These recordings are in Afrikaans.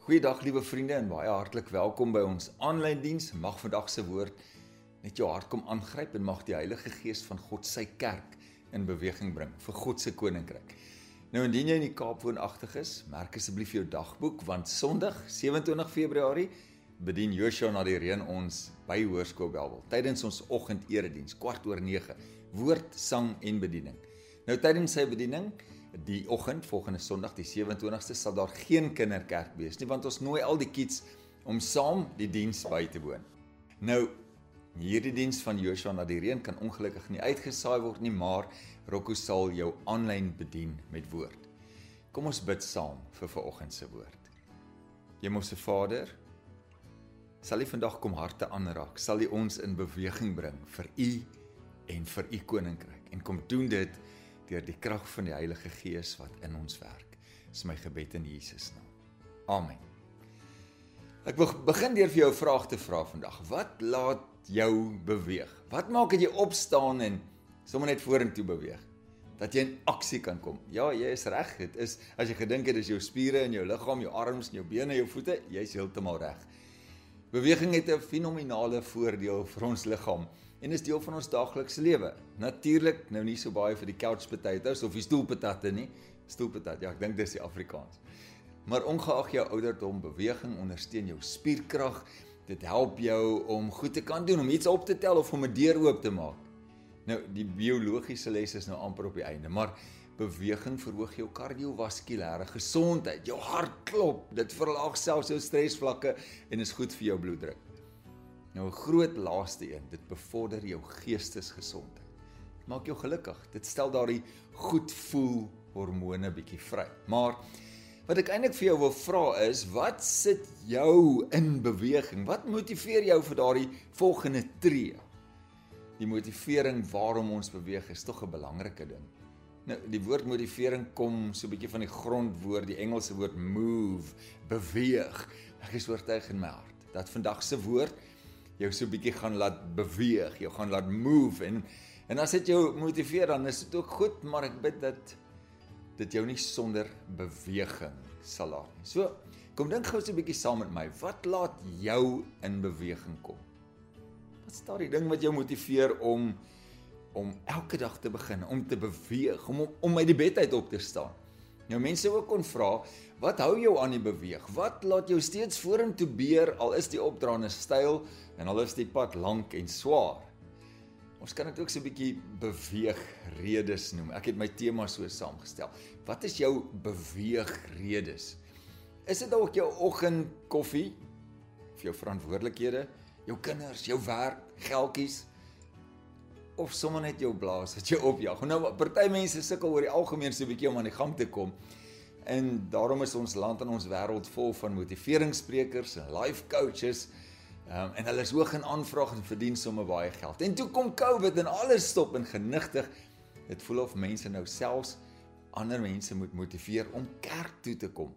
Goeiedag liewe vriende en baie hartlik welkom by ons aanlyn diens. Mag vandag se woord net jou hart kom aangryp en mag die Heilige Gees van God sy kerk in beweging bring vir God se koninkryk. Nou indien jy in die Kaap woonagtig is, merk asseblief jou dagboek want Sondag 27 Februarie bedien Joshua na die reën ons by Hoërskool Belwel tydens ons oggendediens kwart oor 9 woord, sang en bediening. Nou tydens sy bediening die oggend volgende Sondag die 27ste sal daar geen kinderkerk wees nie want ons nooi al die kids om saam die diens by te woon. Nou hierdie diens van Joshua na die reën kan ongelukkig nie uitgesaai word nie, maar Rocco sal jou aanlyn bedien met woord. Kom ons bid saam vir vanoggend se woord. Hemelse Vader, sal U vandag kom harte aanraak, sal U ons in beweging bring vir U en vir U koninkryk en kom doen dit deur die krag van die Heilige Gees wat in ons werk. Dis my gebed in Jesus naam. Amen. Ek wil begin deur vir jou 'n vraag te vra vandag. Wat laat jou beweeg? Wat maak dat jy opstaan en sommer net vorentoe beweeg? Dat jy in aksie kan kom. Ja, jy is reg. Dit is as jy gedink het dis jou spiere in jou liggaam, jou arms en jou bene, jou voete, jy's heeltemal reg. Beweging het 'n fenominale voordeel vir ons liggaam en is deel van ons daaglikse lewe. Natuurlik nou nie so baie vir die couch potatoes of die stoelpatatte nie. Stoelpatat, ja, ek dink dis die Afrikaans. Maar ongeag jou ouderdom, beweging ondersteun jou spierkrag. Dit help jou om goed te kan doen, om iets op te tel of om 'n deur oop te maak. Nou, die biologiese les is nou amper op die einde, maar beweging verhoog jou kardiovaskulêre gesondheid. Jou hart klop, dit verlaag selfs jou stresvlakke en is goed vir jou bloeddruk. Nou 'n groot laaste een, dit bevorder jou geestesgesondheid. Dit maak jou gelukkig. Dit stel daardie goed voel hormone bietjie vry. Maar wat ek eintlik vir jou wil vra is, wat sit jou in beweging? Wat motiveer jou vir daardie volgende tree? Die motivering waarom ons beweeg is tog 'n belangrike ding. Nou die woord motivering kom so 'n bietjie van die grondwoord, die Engelse woord move, beweeg. Ek is oortuig in my hart dat vandag se woord jou so bietjie gaan laat beweeg, jou gaan laat move en en as dit jou motiveer dan is dit ook goed, maar ek bid dat dit jou nie sonder beweging sal laat nie. So, kom dink gou so 'n bietjie saam met my. Wat laat jou in beweging kom? Wat is daardie ding wat jou motiveer om om elke dag te begin, om te beweeg, om om uit die bed uit op te staan? Nou mense ook kon vra, wat hou jou aan die beweeg? Wat laat jou steeds vorentoe beer al is die opdraande styl en al is die pad lank en swaar? Ons kan dit ook so 'n bietjie beweegredes noem. Ek het my tema so saamgestel. Wat is jou beweegredes? Is dit dalk jou oggendkoffie? Of jou verantwoordelikhede, jou kinders, jou werk, geldjies? Of sommer net jou blaas wat jy opjag. Nou party mense sukkel oor die algemeen so 'n bietjie om aan die gang te kom. En daarom is ons land en ons wêreld vol van motiveringssprekers en life coaches. Um, en hulle is hoog in aanvraag en verdien sommer baie geld. En toe kom COVID en alles stop en genigtig. Dit voel of mense nou selfs ander mense moet motiveer om kerk toe te kom.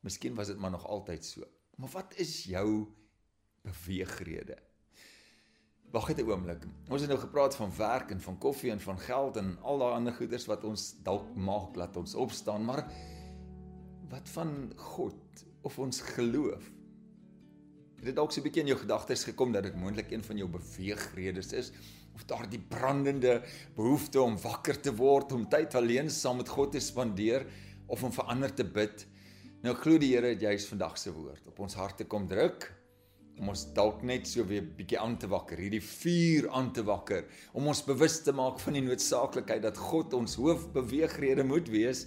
Miskien was dit maar nog altyd so. Maar wat is jou beweegrede? Wag net 'n oomblik. Ons het nou gepraat van werk en van koffie en van geld en al daai ander goeders wat ons dalk maak laat ons opstaan, maar wat van God of ons geloof? Het dit dalk so 'n bietjie in jou gedagtes gekom dat dit moontlik een van jou beweegredes is of daardie brandende behoefte om wakker te word, om tyd alleen saam met God te spandeer of om vir ander te bid? Nou glo die Here het juis vandag se woord op ons harte kom druk om ons dalk net so weer bietjie aan te wakker, hierdie vuur aan te wakker, om ons bewus te maak van die noodsaaklikheid dat God ons hoofbeweegrede moet wees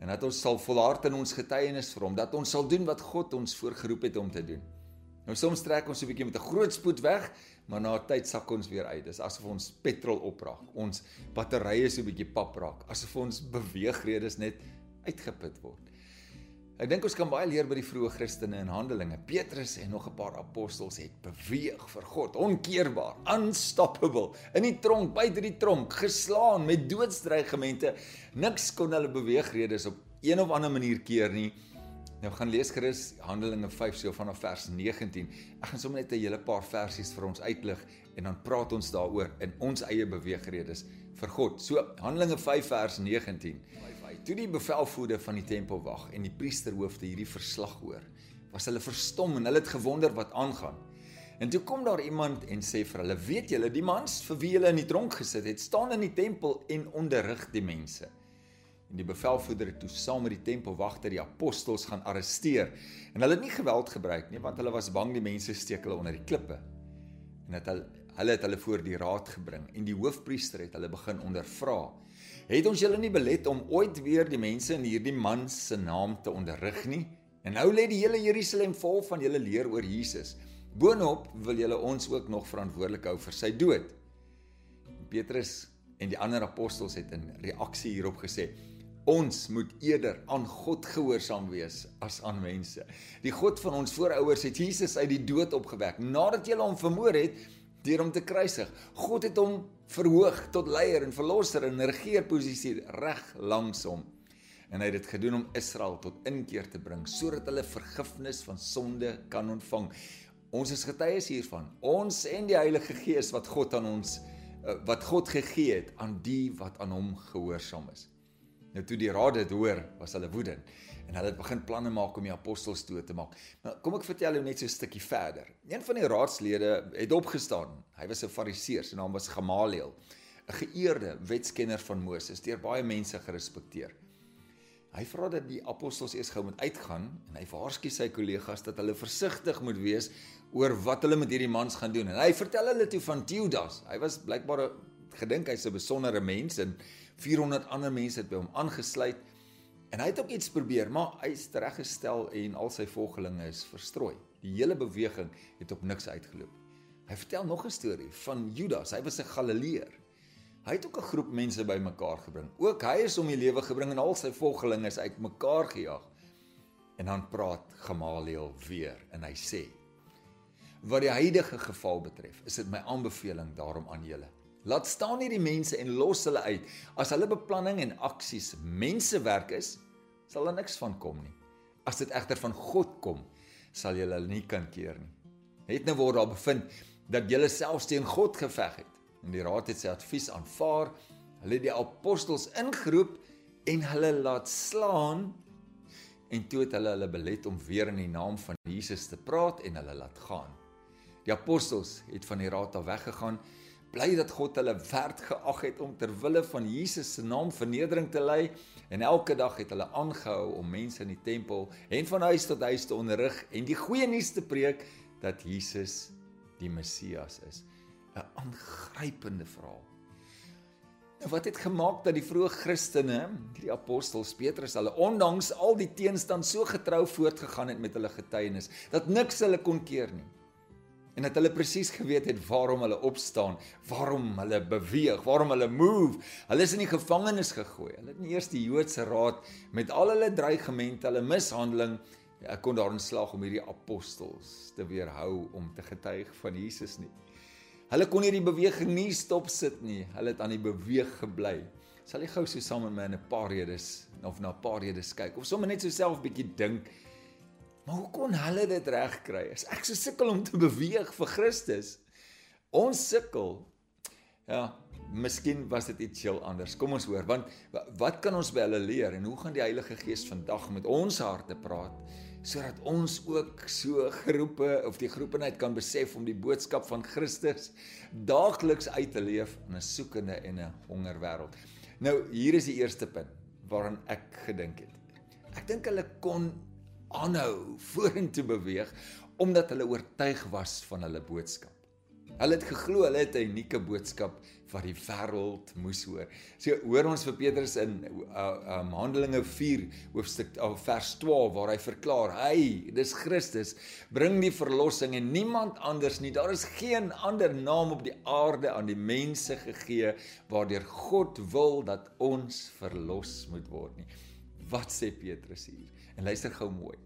en dat ons sal volhard in ons getuienis vir hom, dat ons sal doen wat God ons voorgeroep het om te doen. Nou soms trek ons so 'n bietjie met 'n groot spoed weg, maar na 'n tyd sak ons weer uit. Dis asof ons petrol opraak. Ons batterye so 'n bietjie pap raak, asof ons beweegredes net uitgeput word. Ek dink ons kan baie leer by die vroeë Christene in Handelinge. Petrus en nog 'n paar apostels het beweeg vir God, onkeerbaar, unstoppable, in die tronk, buite die tronk, geslaan met doodsdreigemente. Niks kon hulle beweegredes op een of ander manier keer nie. Nou gaan lees gerus Handelinge 5 so vanaf vers 19. Ek gaan sommer net 'n hele paar versies vir ons uitlig en dan praat ons daaroor in ons eie beweegredes vir God. So Handelinge 5 vers 19. Toe die bevelvoerder van die tempelwag en die priesterhoofde hierdie verslag hoor, was hulle verstom en hulle het gewonder wat aangaan. En toe kom daar iemand en sê vir hulle: "Weet julle, die mans vir wie julle in die tronk gesit het, staan in die tempel en onderrig die mense." En die bevelvoerder het toe saam met die tempelwagte die apostels gaan arresteer. En hulle het nie geweld gebruik nie, want hulle was bang die mense steek hulle onder die klippe. En het hulle hulle het hulle voor die raad gebring en die hoofpriester het hulle begin ondervra het ons julle nie belet om ooit weer die mense in hierdie man se naam te onderrig nie? En nou lê die hele Jerusalem vol van julle leer oor Jesus. Boonop wil julle ons ook nog verantwoordelik hou vir sy dood. Petrus en die ander apostels het in reaksie hierop gesê: Ons moet eerder aan God gehoorsaam wees as aan mense. Die God van ons voorouers het Jesus uit die dood opgewek nadat julle hom vermoor het deur hom te kruisig. God het hom verhoog tot leier en verlosser en regeerposisie reg langs hom. En hy het dit gedoen om Israel tot inkeer te bring sodat hulle vergifnis van sonde kan ontvang. Ons is getuies hiervan. Ons en die Heilige Gees wat God aan ons eh, wat God gegee het aan die wat aan hom gehoorsaam is. Nou toe die raad dit hoor, was hulle woedend en hulle het begin planne maak om die apostels dood te maak. Nou kom ek vertel jou net so 'n stukkie verder. Een van die raadslede het opgestaan. Hy was 'n Fariseer, sy naam was Gamaliel, 'n geëerde wetskenner van Moses, deur baie mense gerespekteer. Hy vra dat die apostels eers gou moet uitgaan en hy waarsku sy kollegas dat hulle versigtig moet wees oor wat hulle met hierdie mans gaan doen. En hy vertel hulle toe van Teudas. Hy was blykbaar gedink hy's 'n besondere mens en 400 ander mense het by hom aangesluit. En hy het ook iets probeer, maar hy's reggestel en al sy volgelinge is verstrooi. Die hele beweging het op niks uitgeloop. Hy vertel nog 'n storie van Judas. Hy was 'n Galileër. Hy het ook 'n groep mense bymekaar gebring. Ook hy is om die lewe gebring en al sy volgelinge is uitmekaar gejaag. En dan praat Gamaliel weer en hy sê: "Wat die huidige geval betref, is dit my aanbeveling daarom aan julle Laat staan hierdie mense en los hulle uit. As hulle beplanning en aksies mensewerk is, sal daar niks van kom nie. As dit egter van God kom, sal julle hulle nie kan keer nie. Het nou word daar bevind dat julle selfs teen God geveg het. En die raad het sy advies aanvaar. Hulle het die apostels ingeroep en hulle laat slaan en toe het hulle hulle belet om weer in die naam van Jesus te praat en hulle laat gaan. Die apostels het van die raad af weggegaan bly dat God hulle werd geag het om ter wille van Jesus se naam vernedering te ly en elke dag het hulle aangehou om mense in die tempel en van huis tot huis te onderrig en die goeie nuus te preek dat Jesus die Messias is. 'n Aangrypende verhaal. Nou wat het gemaak dat die vroeë Christene, die apostels Petrus, hulle ondanks al die teenstand so getrou voortgegaan het met hulle getuienis dat niks hulle kon keer nie en dat hulle presies geweet het waarom hulle opstaan, waarom hulle beweeg, waarom hulle move. Hulle is in die gevangenis gegooi. Hulle het nie eers die Joodse raad met al hulle dreigemente, hulle mishandeling, ja, kon daarin slag om hierdie apostels te weerhou om te getuig van Jesus nie. Hulle kon hierdie beweging nie stop sit nie. Hulle het aan die beweeg gebly. Sal jy gou so saam met my in 'n paar redes of na 'n paar redes kyk of sommer net so self bietjie dink Maar hoe kon hulle dit regkry? As ek so sukkel om te beweeg vir Christus, ons sukkel. Ja, miskien was dit iets heel anders. Kom ons hoor, want wat kan ons by hulle leer en hoe gaan die Heilige Gees vandag met ons harte praat sodat ons ook so geroepe of die geroepenheid kan besef om die boodskap van Christus daagliks uit te leef in 'n soekende en 'n honger wêreld. Nou, hier is die eerste punt waaraan ek gedink het. Ek dink hulle kon aanhou vorentoe beweeg omdat hulle oortuig was van hulle boodskap. Hulle het geglo hulle het 'n unieke boodskap wat die wêreld moes hoor. So hoor ons vir Petrus in uh, um, Handelinge 4 hoofstuk uh, vers 12 waar hy verklaar: "Hy, dis Christus, bring die verlossing en niemand anders nie. Daar is geen ander naam op die aarde aan die mense gegee waardeur God wil dat ons verlos moet word nie." Wat sê Petrus hier? En luister gou mooi.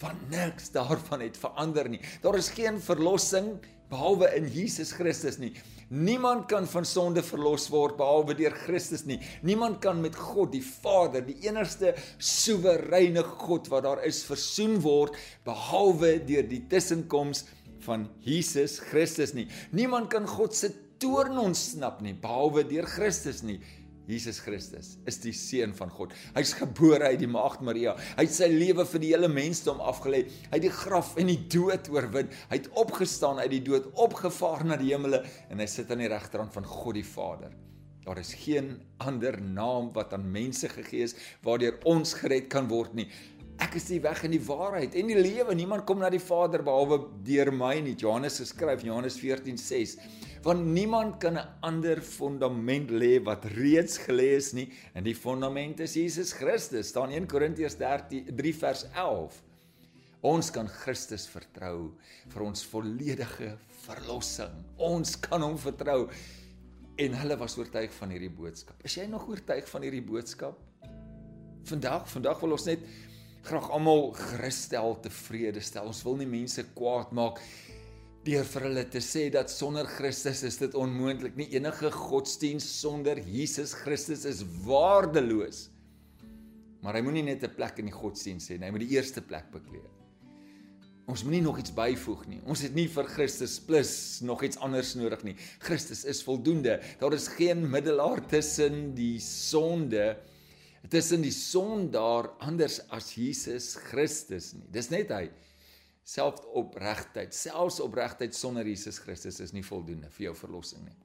Want niks daarvan het verander nie. Daar is geen verlossing behalwe in Jesus Christus nie. Niemand kan van sonde verlos word behalwe deur Christus nie. Niemand kan met God die Vader, die enigste soewereine God wat daar is, versoen word behalwe deur die tussenkoms van Jesus Christus nie. Niemand kan God se toorn ontsnap nie behalwe deur Christus nie. Jesus Christus is die seun van God. Hy's gebore uit die maagd Maria. Hy het sy lewe vir die hele mensdom afgelê. Hy het die graf en die dood oorwin. Hy het opgestaan uit die dood, opgevaar na die hemele en hy sit aan die regterhand van God die Vader. Daar is geen ander naam wat aan mense gegee is waardeur ons gered kan word nie. Ek is die weg en die waarheid en die lewe. Niemand kom na die Vader behalwe deur my nie. Johannes geskryf Johannes 14:6 want niemand kan 'n ander fondament lê wat reeds gelê is nie. En die fondament is Jesus Christus. Staan 1 Korintiërs 3 vers 11 ons kan Christus vertrou vir ons volledige verlossing. Ons kan hom vertrou. En hulle was oortuig van hierdie boodskap. Is jy nog oortuig van hierdie boodskap? Vandag vandag wil ons net graag almal gerus stel tevrede stel ons wil nie mense kwaad maak deur vir hulle te sê dat sonder Christus is dit onmoontlik nie enige godsdiens sonder Jesus Christus is waardeloos. Maar hy moenie net 'n plek in die godsdiens hê nie, hy moet die eerste plek bekleed. Ons moenie nog iets byvoeg nie. Ons het nie vir Christus plus nog iets anders nodig nie. Christus is voldoende. Daar is geen middelaar tussen die sonde tussen die sondaar anders as Jesus Christus nie. Dis net hy selfs opregtheid, selfs opregtheid sonder Jesus Christus is nie voldoende vir jou verlossing nie.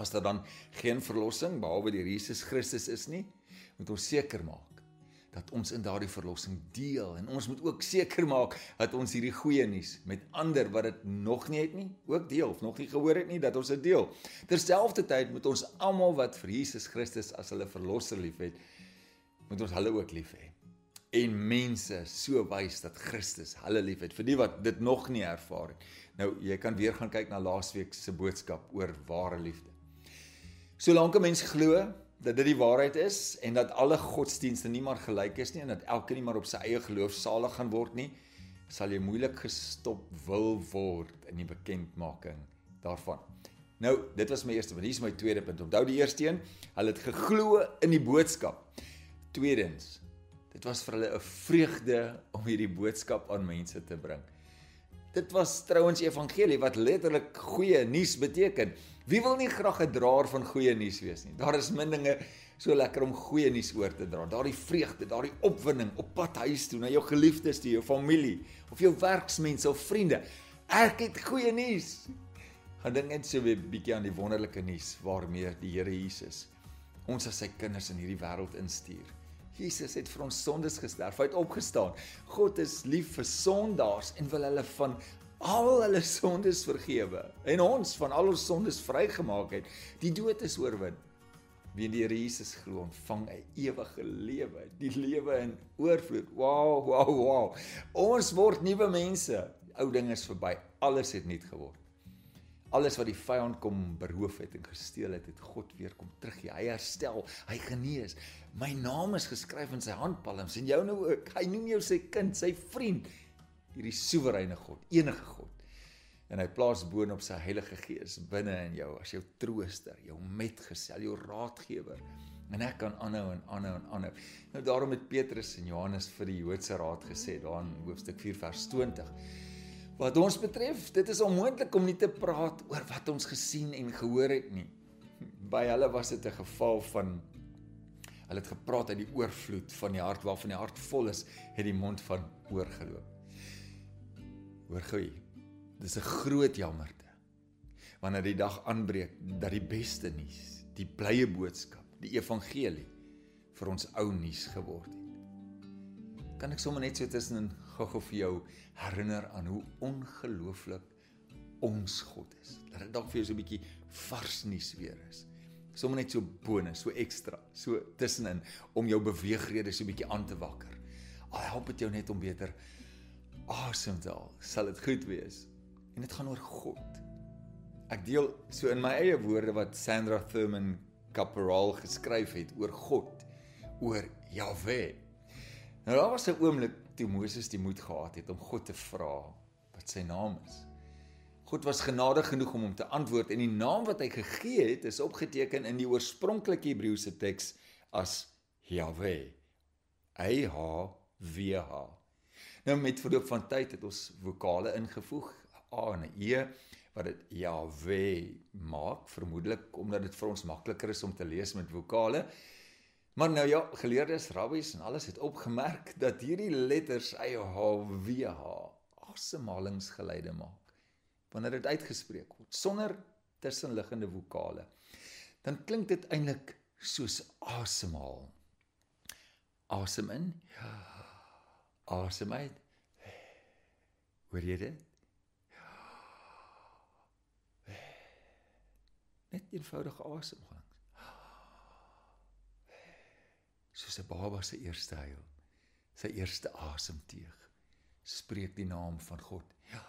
As daar dan geen verlossing behalwe deur Jesus Christus is nie, moet ons seker maak dat ons in daardie verlossing deel en ons moet ook seker maak dat ons hierdie goeie nuus met ander wat dit nog nie het nie, ook deel of nog nie gehoor het nie dat ons dit deel. Terselfdertyd moet ons almal wat vir Jesus Christus as hulle verlosser liefhet, moet ons hulle ook lief hê en mense so wys dat Christus hulle liefhet vir die wat dit nog nie ervaar het. Nou jy kan weer gaan kyk na laasweek se boodskap oor ware liefde. Solank 'n mens glo dat dit die waarheid is en dat alle godsdienste nie maar gelyk is nie en dat elkeen nie maar op sy eie geloof salig gaan word nie, sal jy moeilik gestop wil word in die bekendmaking daarvan. Nou, dit was my eerste punt. Hier is my tweede punt. Onthou die eerste een, hulle het geglo in die boodskap. Tweedens, Dit was vir hulle 'n vreugde om hierdie boodskap aan mense te bring. Dit was trouens evangelie wat letterlik goeie nuus beteken. Wie wil nie graag 'n draer van goeie nuus wees nie? Daar is min dinge so lekker om goeie nuus oor te dra. Daardie vreugde, daardie opwinding op pad huis toe na jou geliefdes, toe jou familie of jou werksmense of vriende. Ek het goeie nuus. Gaan dink net so 'n bietjie aan die wonderlike nuus waarmee die Here Jesus ons as sy kinders in hierdie wêreld instuur. Jesus het vir ons sondes gesterf, hy het opgestaan. God is lief vir sondaars en wil hulle van al hulle sondes vergewe en ons van al ons sondes vrygemaak het. Die dood is oorwin. Wie in die Here Jesus glo, ontvang 'n ewige lewe, die lewe in oorvloed. Wow, wow, wow. Ons word nuwe mense. Ou dinge is verby. Alles het nuut geword. Alles wat die vyand kom beroof het en gesteel het, het God weer kom teruggee. Hy herstel, hy genees. My naam is geskryf in sy handpalms en jou nou ook. Hy noem jou sy kind, sy vriend. Hierdie soewereine God, enige God. En hy plaas boonop sy Heilige Gees binne in jou as jou trooster, jou metgesel, jou raadgewer. En ek kan aanhou en aanhou en aanhou. Nou daarom het Petrus en Johannes vir die Joodse raad gesê, daar in hoofstuk 4 vers 20 Wat ons betref, dit is onmoontlik om nie te praat oor wat ons gesien en gehoor het nie. By hulle was dit 'n geval van hulle het gepraat uit die oorvloed van die hart waarvan die hart vol is, het die mond van oorgeloop. Hoor gou. Dis 'n groot jammerte wanneer die dag aanbreek dat die beste nuus, die blye boodskap, die evangelie vir ons ou nuus geword het kan ek sommer net so tussen gou-gou vir jou herinner aan hoe ongelooflik ons God is. Dat dit dalk vir jou so 'n bietjie vars nuus weer is. Sommige net so bonus, so ekstra, so tussenin om jou beweegrede so 'n bietjie aan te wakker. Al help dit jou net om beter asem te haal, sal dit goed wees. En dit gaan oor God. Ek deel so in my eie woorde wat Sandra Thurman Caporal geskryf het oor God, oor Jahwe. Nou daar was 'n oomblik toe Moses die moed gehad het om God te vra wat sy naam is. God was genadig genoeg om hom te antwoord en die naam wat hy gegee het is opgeteken in die oorspronklike Hebreëse teks as Yahweh. Hy ha wie ha. Nou met verloop van tyd het ons vokale ingevoeg A en 'n E wat dit Yahweh maak, vermoedelik omdat dit vir ons makliker is om te lees met vokale. Maar nou ja, geleerdes, rabbies en alles het opgemerk dat hierdie letters YHWH asemhalingsgeluide maak wanneer dit uitgespreek word sonder tussenliggende vokale. Dan klink dit eintlik soos asemhaal. Asem in. Ja. Asem uit. Hoor jy dit? Net eenvoudige asemhaling. Soos 'n baba se eerste huil, sy eerste asemteug, spreek die naam van God. Ja.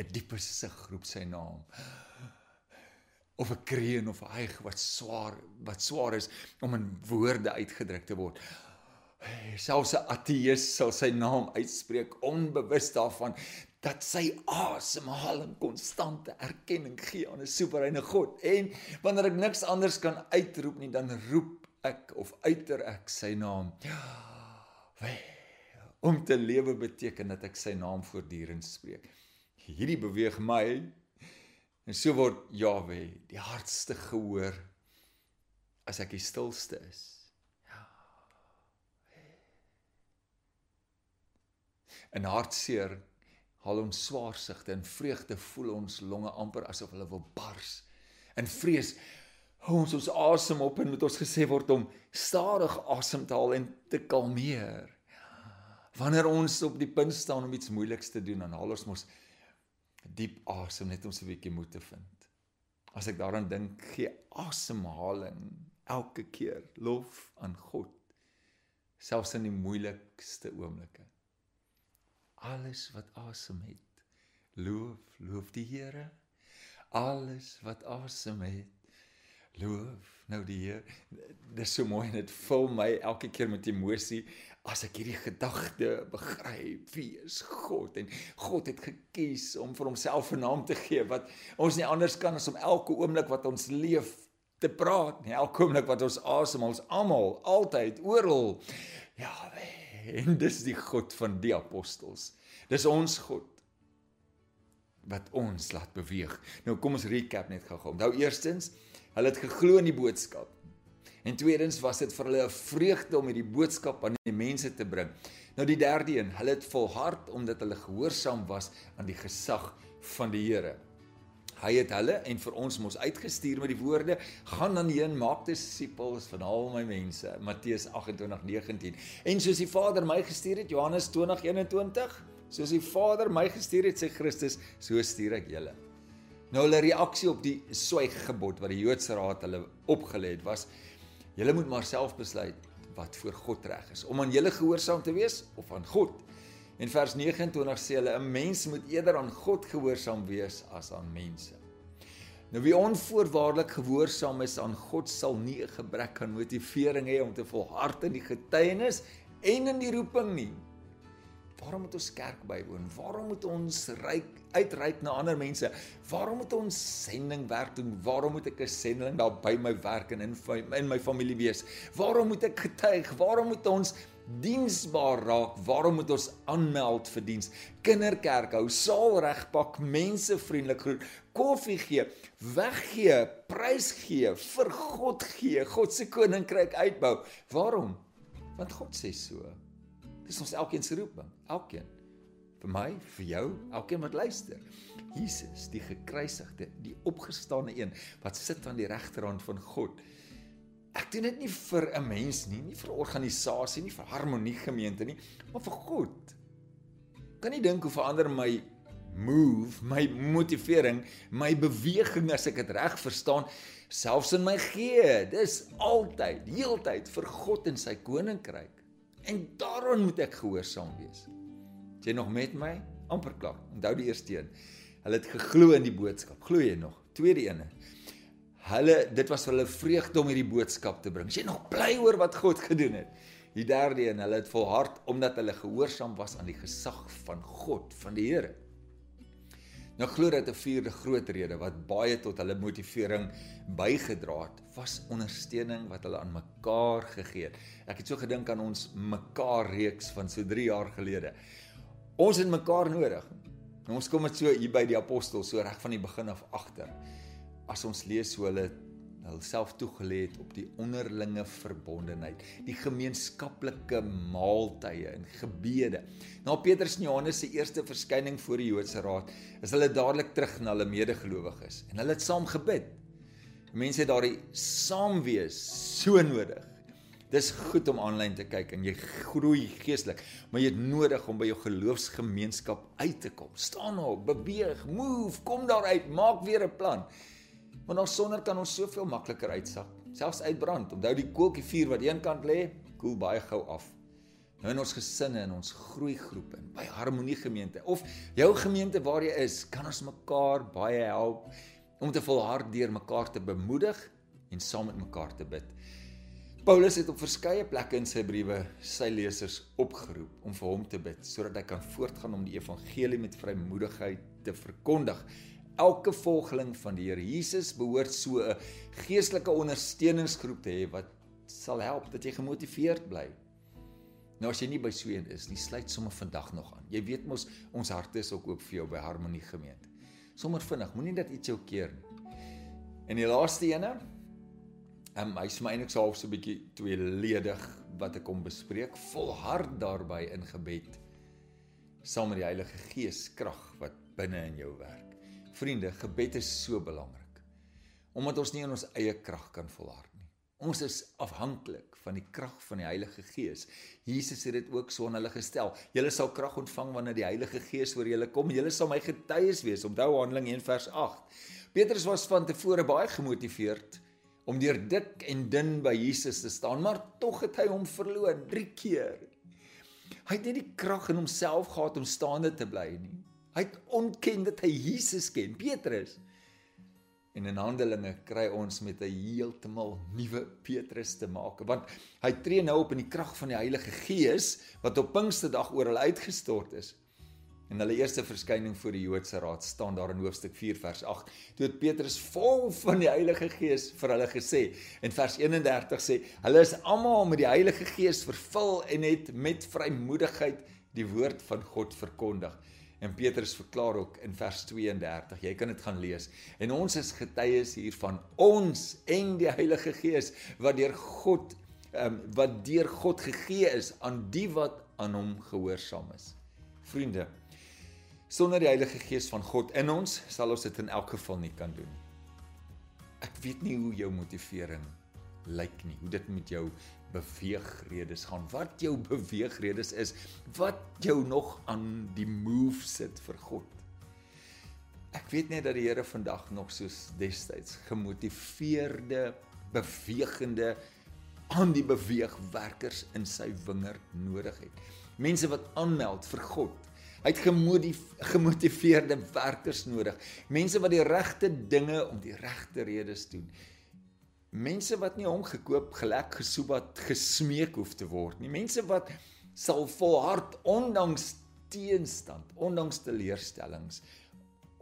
'n Diepe sug roep sy naam. Of 'n kreun of 'n hyg wat swaar wat swaar is om in woorde uitgedruk te word. Selfs 'n ateïs sal sy naam uitspreek onbewus daarvan dat sy asemhaling konstante erkenning gee aan 'n soewereine God. En wanneer ek niks anders kan uitroep nie, dan roep ek of uiter ek sy naam. Ja. Om te lewe beteken dat ek sy naam voortdurend spreek. Hierdie beweeg my en so word Jawe die hardste gehoor as ek die stilste is. Ja. En hartseer haal ons swaarsigte en vreugde voel ons longe amper asof hulle wil bars. In vrees hou ons ons asem op en moet ons gesê word om stadig asem te haal en te kalmeer. Wanneer ons op die punt staan om iets moeiliks te doen, dan haal ons mos diep asem net om so 'n bietjie moed te vind. As ek daaraan dink, gee asemhaling elke keer lof aan God selfs in die moeilikste oomblikke alles wat asem het. Loof, loof die Here. Alles wat asem het. Loof nou die Here. Dis so mooi en dit vul my elke keer met emosie as ek hierdie gedagte begryp. Wie is God? En God het gekies om vir homself 'n naam te gee wat ons nie anders kan as om elke oomblik wat ons leef te praat nie. Elke oomblik wat ons asem, ons almal, altyd, oral. Ja, wee en dis die God van die apostels. Dis ons God wat ons laat beweeg. Nou kom ons recap net gou-gou. Onthou eerstens, hulle het geglo in die boodskap. En tweedens was dit vir hulle 'n vreugde om hierdie boodskap aan die mense te bring. Nou die derde een, hulle het volhard omdat hulle gehoorsaam was aan die gesag van die Here. Hy het hulle en vir ons mos uitgestuur met die woorde: "Gaan dan heen, maak disippels van al my mense." Matteus 28:19. En soos die Vader my gestuur het, Johannes 20:21, soos die Vader my gestuur het, sê Christus, so stuur ek julle. Nou hulle reaksie op die swyggebod wat die Joodse raad hulle opgelê het was: "Julle moet maar self besluit wat voor God reg is, om aan julle gehoorsaam te wees of aan God." En vers 29 sê hulle 'n mens moet eerder aan God gehoorsaam wees as aan mense. Nou wie onvoorwaardelik gehoorsaam is aan God sal nie 'n gebrek aan motivering hê om te volhard in die getuienis en in die roeping nie. Waarom moet ons kerk bywoon? Waarom moet ons ryk uitreik na ander mense? Waarom moet ons sendingwerk doen? Waarom moet ek 'n sendeling daar by my werk en in in my familie wees? Waarom moet ek getuig? Waarom moet ons diensbaar raak, waarom moet ons aanmeld vir diens? Kinderkerk hou, saal regpak, mense vriendelik groet, koffie gee, weggee, prys gee, vir God gee, God se koninkryk uitbou. Waarom? Want God sê so. Dis ons elkeen se roeping, elkeen. Vir my, vir jou, elkeen wat luister. Jesus, die gekruisigde, die opgestane een wat sit aan die regterhand van God Ek doen dit nie vir 'n mens nie, nie vir 'n organisasie nie, vir harmonie gemeente nie, maar vir God. Kan nie dink hoe verander my move, my motivering, my beweging as ek dit reg verstaan, selfs in my gee. Dis altyd, heeltyd vir God en sy koninkryk. En daaraan moet ek gehoorsaam wees. Is jy nog met my? amper klaar. Onthou die eerste een. Hulle het geglo in die boodskap. Glo jy nog? Tweede een hulle dit was hulle vreugde om hierdie boodskap te bring. Jy nog bly oor wat God gedoen het. Die derde een, hulle het volhard omdat hulle gehoorsaam was aan die gesag van God, van die Here. Nou glo dat 'n vierde groot rede wat baie tot hulle motivering bygedra het, was ondersteuning wat hulle aan mekaar gegee het. Ek het so gedink aan ons mekaar reeks van so 3 jaar gelede. Ons het mekaar nodig. Nou ons kom dit so hier by die apostels so reg van die begin af agter. As ons lees hoe hulle hulself toegelê het op die onderlinge verbondenheid, die gemeenskaplike maaltye en gebede. Na Petrus en Johannes se eerste verskyning voor die Joodse raad, is hulle dadelik terug na hulle medegelowiges en hulle het saam gebid. Mense het daardie saamwees so nodig. Dis goed om aanlyn te kyk en jy groei geestelik, maar jy het nodig om by jou geloofsgemeenskap uit te kom. Staan op, beweeg, move, kom daar uit, maak weer 'n plan. Want ons sonder kan ons soveel makliker uitsak, selfs uitbrand. Onthou die koeltjie vuur wat eenkant lê, koel baie gou af. Nou in ons gesinne en ons groeigroepe en by harmonie gemeente of jou gemeente waar jy is, kan ons mekaar baie help om te volhard deur mekaar te bemoedig en saam met mekaar te bid. Paulus het op verskeie plekke in sy briewe sy lesers opgeroep om vir hom te bid sodat hy kan voortgaan om die evangelie met vrymoedigheid te verkondig elke volgeling van die Here Jesus behoort so 'n geestelike ondersteuningsgroep te hê wat sal help dat jy gemotiveerd bly. Nou as jy nie by so een is nie, sluit sommer vandag nog aan. Jy weet mos ons harte is ook oop vir jou by Harmonie Gemeente. Sommer vinnig, moenie dat iets jou keer nie. En die laaste ene, ehm um, hy's my eintlik half so 'n bietjie tweeledig wat ek kom bespreek. Volhard daarbey in gebed saam met die Heilige Gees krag wat binne in jou werk. Vriende, gebed is so belangrik. Omdat ons nie in ons eie krag kan volhard nie. Ons is afhanklik van die krag van die Heilige Gees. Jesus het dit ook so aan hulle gestel. Julle sal krag ontvang wanneer die Heilige Gees oor julle kom. Julle sal my getuies wees. Onthou Handelinge 1 vers 8. Petrus was van tevore baie gemotiveerd om deur dik en dun by Jesus te staan, maar tog het hy hom verloor 3 keer. Hy het nie die krag in homself gehad om staande te bly nie. Hy het ontken dat hy Jesus ken, Petrus. En in Handelinge kry ons met 'n heeltemal nuwe Petrus te maak, want hy tree nou op in die krag van die Heilige Gees wat op Pinksterdag oor hulle uitgestort is. In hulle eerste verskyning voor die Joodse Raad staan daar in hoofstuk 4 vers 8, toe het Petrus vol van die Heilige Gees vir hulle gesê. En vers 31 sê, hulle is almal met die Heilige Gees vervul en het met vrymoedigheid die woord van God verkondig. En Petrus verklaar ook in vers 32. Jy kan dit gaan lees. En ons is getuies hiervan ons en die Heilige Gees wat deur God ehm um, wat deur God gegee is aan die wat aan hom gehoorsaam is. Vriende, sonder die Heilige Gees van God in ons sal ons dit in elk geval nie kan doen. Ek weet nie hoe jou motivering lyk nie, hoe dit met jou beweegredes gaan. Wat jou beweegredes is, wat jou nog aan die move sit vir God. Ek weet net dat die Here vandag nog soos destyds gemotiveerde, bewegende aan die beweegwerkers in sy wingerd nodig het. Mense wat aanmeld vir God. Hy het gemotiveerde werkers nodig. Mense wat die regte dinge om die regte redes doen mense wat nie hom gekoop, gelek, gesoebat, gesmeek hoef te word nie. Mense wat sal volhard ondanks teenstand, ondanks teleurstellings,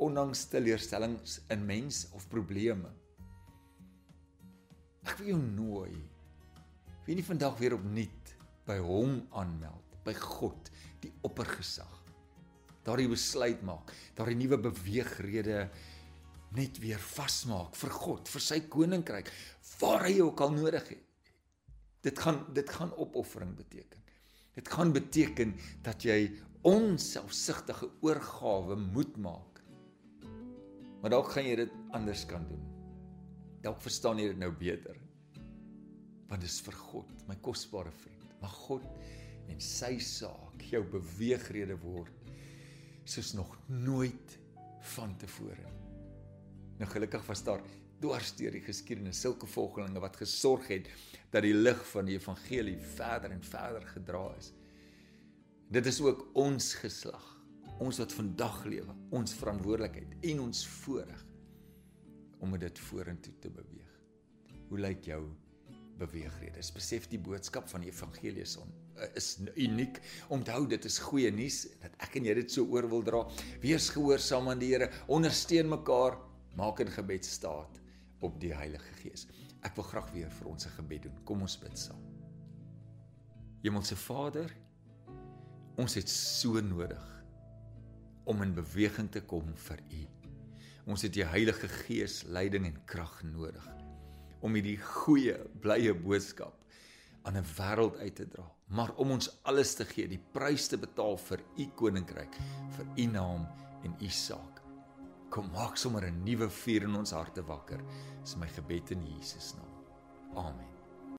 ondanks teleurstellings in mens of probleme. Ek wil jou nooi. Wie nie vandag weer opnuut by hom aanmeld, by God, die oppergesag. Daardie besluit maak, daardie nuwe beweegrede net weer vasmaak vir God, vir sy koninkryk, waar hy ook al nodig het. Dit gaan dit gaan opoffering beteken. Dit gaan beteken dat jy onselfsugtige oorgawe moet maak. Maar dalk gaan jy dit anders kan doen. Dalk verstaan jy dit nou beter. Want dit is vir God, my kosbare vriend. Mag God en sy saak jou beweegrede word soos nog nooit van tevore. Nou gelukkig was daar dwars deur die geskiedenis sulke volgelinge wat gesorg het dat die lig van die evangelie verder en verder gedra is. Dit is ook ons geslag, ons wat vandag lewe, ons verantwoordelikheid en ons voorreg om dit vorentoe te beweeg. Hoe lyk jou beweegrede? Besef die boodskap van die evangelie son eh, is uniek. Onthou dit is goeie nuus dat ek en jy dit so oor wil dra. Wees gehoorsaam aan die Here, ondersteun mekaar maak in gebed staat op die Heilige Gees. Ek wil graag weer vir ons 'n gebed doen. Kom ons bid saam. Hemelse Vader, ons het so nodig om in beweging te kom vir U. Ons het U Heilige Gees leiding en krag nodig om hierdie goeie, blye boodskap aan 'n wêreld uit te dra, maar om ons alles te gee, die prys te betaal vir U koninkryk, vir U naam en U saak. Kom maak sommer 'n nuwe vuur in ons harte wakker. Dis my gebed in Jesus naam. Amen.